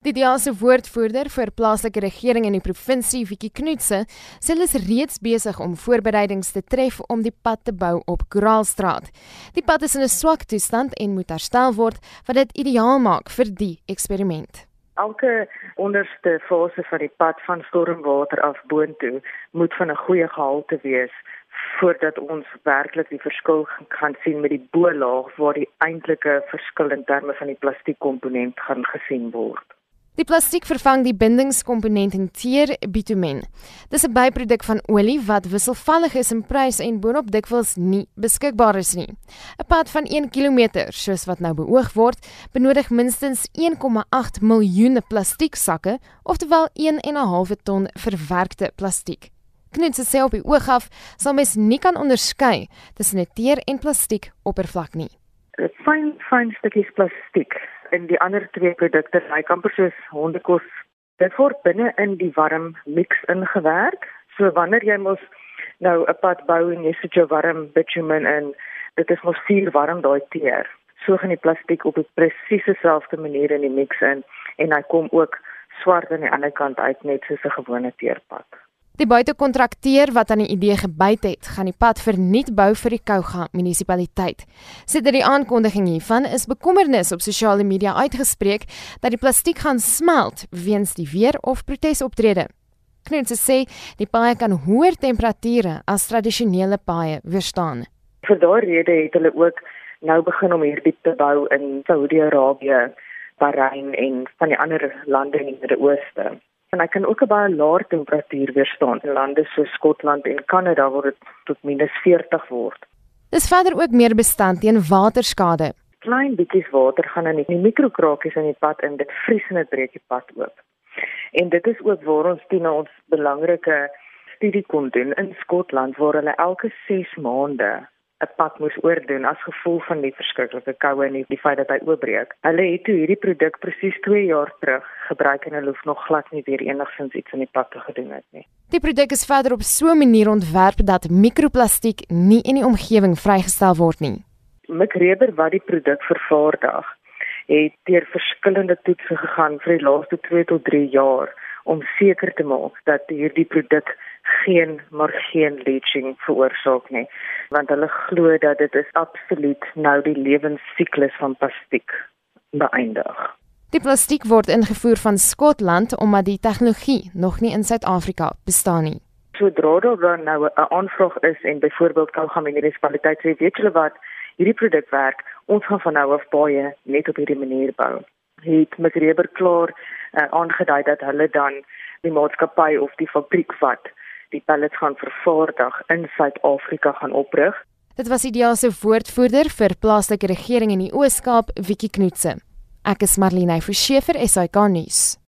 Die DEA se woordvoerder vir plaaslike regering in die provinsie, Vicky Knoetse, sê hulle is reeds besig om voorbereidings te tref om die pad te bou op Koraalstraat. Die pad is in 'n swak toestand en moet herstel word wat dit ideaal maak vir die eksperiment. Elke onderste fase van die pad van stormwater af boontoe moet van 'n goeie gehalte wees voordat ons werklik die verskil kan sien met die bo-laag waar die eintlike verskil in terme van die plastiekkomponent gaan gesien word. Die plastiek vervang die bindingskomponent in teer bitumen. Dis 'n byproduk van olie wat wisselvallig is in prys en boonop dikwels nie beskikbaar is nie. 'n Pad van 1 km, soos wat nou beoog word, benodig minstens 1,8 miljoen plastieksakke, oftewel 1.5 ton verwerkte plastiek. Knutse sê op die oog af sal mens nie kan onderskei tussen 'n teer en plastiek oppervlak nie. 'n Fyn fyn stukkies plastiek in die ander twee produkte lyk amper soos hondekos. Dit word binne in die warm mix ingewerk. So wanneer jy mos nou 'n pad bou en jy sit jou warm bitumen in, dit is mos vuur warm daai teer. So gaan die plastiek op 'n presies dieselfde manier in die mix in en hy kom ook swart aan die ander kant uit net soos 'n gewone teerpad. Die buitekontrakteur wat aan die idee gebyt het, gaan die pad vernuut bou vir die Kouga munisipaliteit. Sedert die aankondiging hiervan is bekommernis op sosiale media uitgespreek dat die plastiek gaan smelt weens die weer of protesoptrede. Knutse sê die paaie kan hoër temperature as tradisionele paaie weerstaan. Vir daardie rede het hulle ook nou begin om hierdie te bou in Saudi-Arabië, Bahrein en van die ander lande in die Midde-Ooste en hy kan ook 'n baie laer temperatuur weerstaan in lande so Skotland en Kanada waar dit tot -40 word. Dis verder ook meer bestand teen waterskade. Klein bietjies water gaan in die mikrokrakies in die pad in dit vries en dit breek die pad oop. En dit is ook waar ons teen ons belangrike studie kon doen in Skotland waar hulle elke 6 maande 'n pad moes oordoen as gevolg van die verskriklike koue en die feit dat hy oopbreek. Hulle het toe hierdie produk presies 2 jaar terug gebruik en hulle hoef nog glad nie weer enigsins iets aan die pad te gedoen het nie. Die produk is verder op so 'n manier ontwerp dat mikroplastiek nie in die omgewing vrygestel word nie. McReber wat die produk vervaardig, het deur verskillende toetse gegaan vir die laaste 2 tot 3 jaar om seker te maak dat hierdie produk geen maar geen leaching veroorsaak nie want hulle glo dat dit is absoluut nou die lewensiklus van plastiek beëindig. Die plastiek word ingevoer van Skotland omdat die tegnologie nog nie in Suid-Afrika bestaan nie. Sodra daar nou 'n aanvraag is en byvoorbeeld Kouga munisipaliteit sê weet julle wat hierdie produk werk, ons gaan van nou af baie net op hierdie manier bou. Het Mcreber klaar uh, aangedui dat hulle dan die maatskappy of die fabriek wat die pellets gaan vervaardig in Suid-Afrika gaan oprig. Dit was ideaal se woordvoerder vir plaaslike regering in die Oos-Kaap, Wiki Knoetse. Ek is Marlene Forsiefer, SAK nuus.